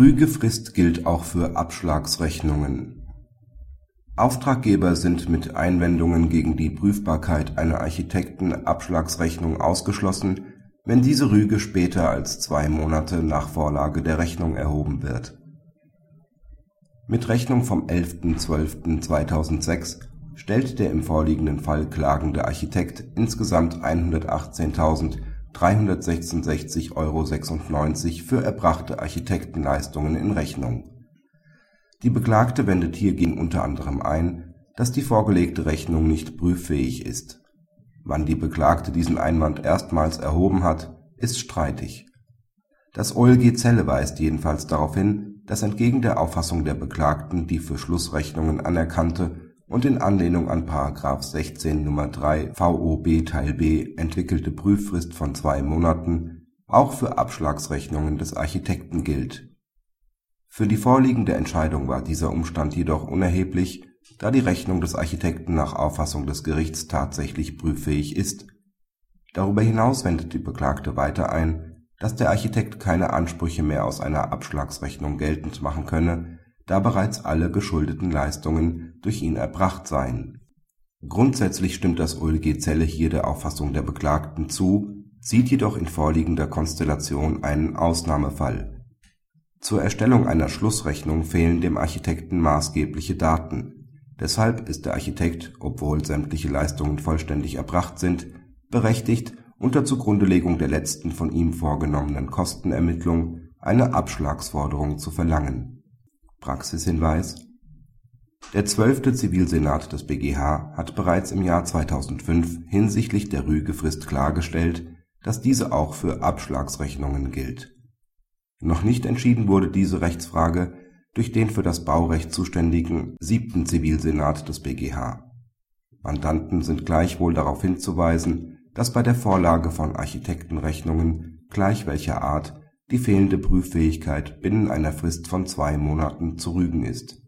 Rügefrist gilt auch für Abschlagsrechnungen. Auftraggeber sind mit Einwendungen gegen die Prüfbarkeit einer Architekten-Abschlagsrechnung ausgeschlossen, wenn diese Rüge später als zwei Monate nach Vorlage der Rechnung erhoben wird. Mit Rechnung vom 11.12.2006 stellt der im vorliegenden Fall klagende Architekt insgesamt 118.366,96 Euro für erbrachte Architektenleistungen in Rechnung. Die Beklagte wendet hiergegen unter anderem ein, dass die vorgelegte Rechnung nicht prüffähig ist. Wann die Beklagte diesen Einwand erstmals erhoben hat, ist streitig. Das OLG Celle weist jedenfalls darauf hin, dass entgegen der Auffassung der Beklagten die für Schlussrechnungen anerkannte und in Anlehnung an § 16 Nr. 3 VOB Teil b entwickelte Prüffrist von zwei Monaten auch für Abschlagsrechnungen des Architekten gilt. Für die vorliegende Entscheidung war dieser Umstand jedoch unerheblich, da die Rechnung des Architekten nach Auffassung des Gerichts tatsächlich prüffähig ist. Darüber hinaus wendet die Beklagte weiter ein, dass der Architekt keine Ansprüche mehr aus einer Abschlagsrechnung geltend machen könne, da bereits alle geschuldeten Leistungen durch ihn erbracht seien. Grundsätzlich stimmt das OLG Zelle hier der Auffassung der Beklagten zu, sieht jedoch in vorliegender Konstellation einen Ausnahmefall. Zur Erstellung einer Schlussrechnung fehlen dem Architekten maßgebliche Daten Deshalb ist der Architekt, obwohl sämtliche Leistungen vollständig erbracht sind, berechtigt, unter Zugrundelegung der letzten von ihm vorgenommenen Kostenermittlung eine Abschlagsforderung zu verlangen. Praxishinweis Der 12. Zivilsenat des BGH hat bereits im Jahr 2005 hinsichtlich der Rügefrist klargestellt, dass diese auch für Abschlagsrechnungen gilt. Noch nicht entschieden wurde diese Rechtsfrage durch den für das Baurecht zuständigen Siebten Zivilsenat des BGH. Mandanten sind gleichwohl darauf hinzuweisen, dass bei der Vorlage von Architektenrechnungen gleich welcher Art die fehlende Prüffähigkeit binnen einer Frist von zwei Monaten zu rügen ist